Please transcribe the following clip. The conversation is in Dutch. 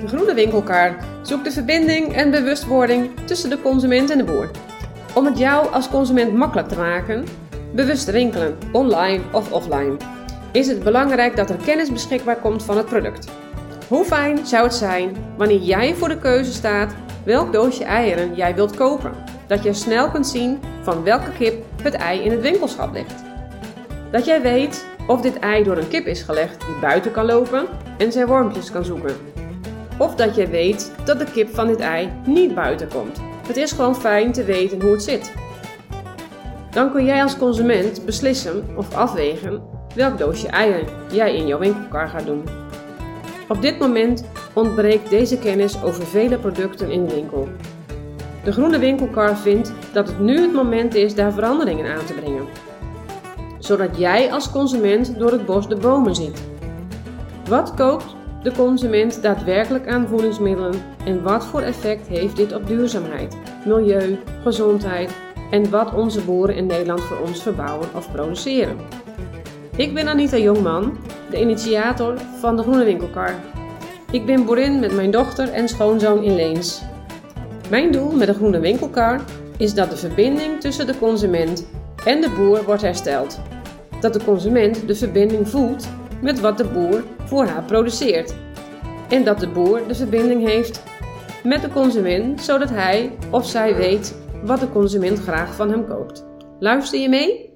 De Groene Winkelkar zoekt de verbinding en bewustwording tussen de consument en de boer. Om het jou als consument makkelijk te maken, bewust winkelen, online of offline, is het belangrijk dat er kennis beschikbaar komt van het product. Hoe fijn zou het zijn wanneer jij voor de keuze staat welk doosje eieren jij wilt kopen? Dat je snel kunt zien van welke kip het ei in het winkelschap ligt. Dat jij weet of dit ei door een kip is gelegd die buiten kan lopen en zijn wormpjes kan zoeken. Of dat jij weet dat de kip van dit ei niet buiten komt. Het is gewoon fijn te weten hoe het zit. Dan kun jij als consument beslissen of afwegen welk doosje eieren jij in jouw winkelkar gaat doen. Op dit moment ontbreekt deze kennis over vele producten in de winkel. De groene winkelkar vindt dat het nu het moment is daar veranderingen aan te brengen, zodat jij als consument door het bos de bomen ziet. Wat koopt de consument daadwerkelijk aan voedingsmiddelen en wat voor effect heeft dit op duurzaamheid, milieu, gezondheid en wat onze boeren in Nederland voor ons verbouwen of produceren? Ik ben Anita Jongman, de initiator van de Groene Winkelkar. Ik ben boerin met mijn dochter en schoonzoon in Leens. Mijn doel met de Groene Winkelkar is dat de verbinding tussen de consument en de boer wordt hersteld. Dat de consument de verbinding voelt met wat de boer voor haar produceert. En dat de boer de verbinding heeft met de consument, zodat hij of zij weet wat de consument graag van hem koopt. Luister je mee?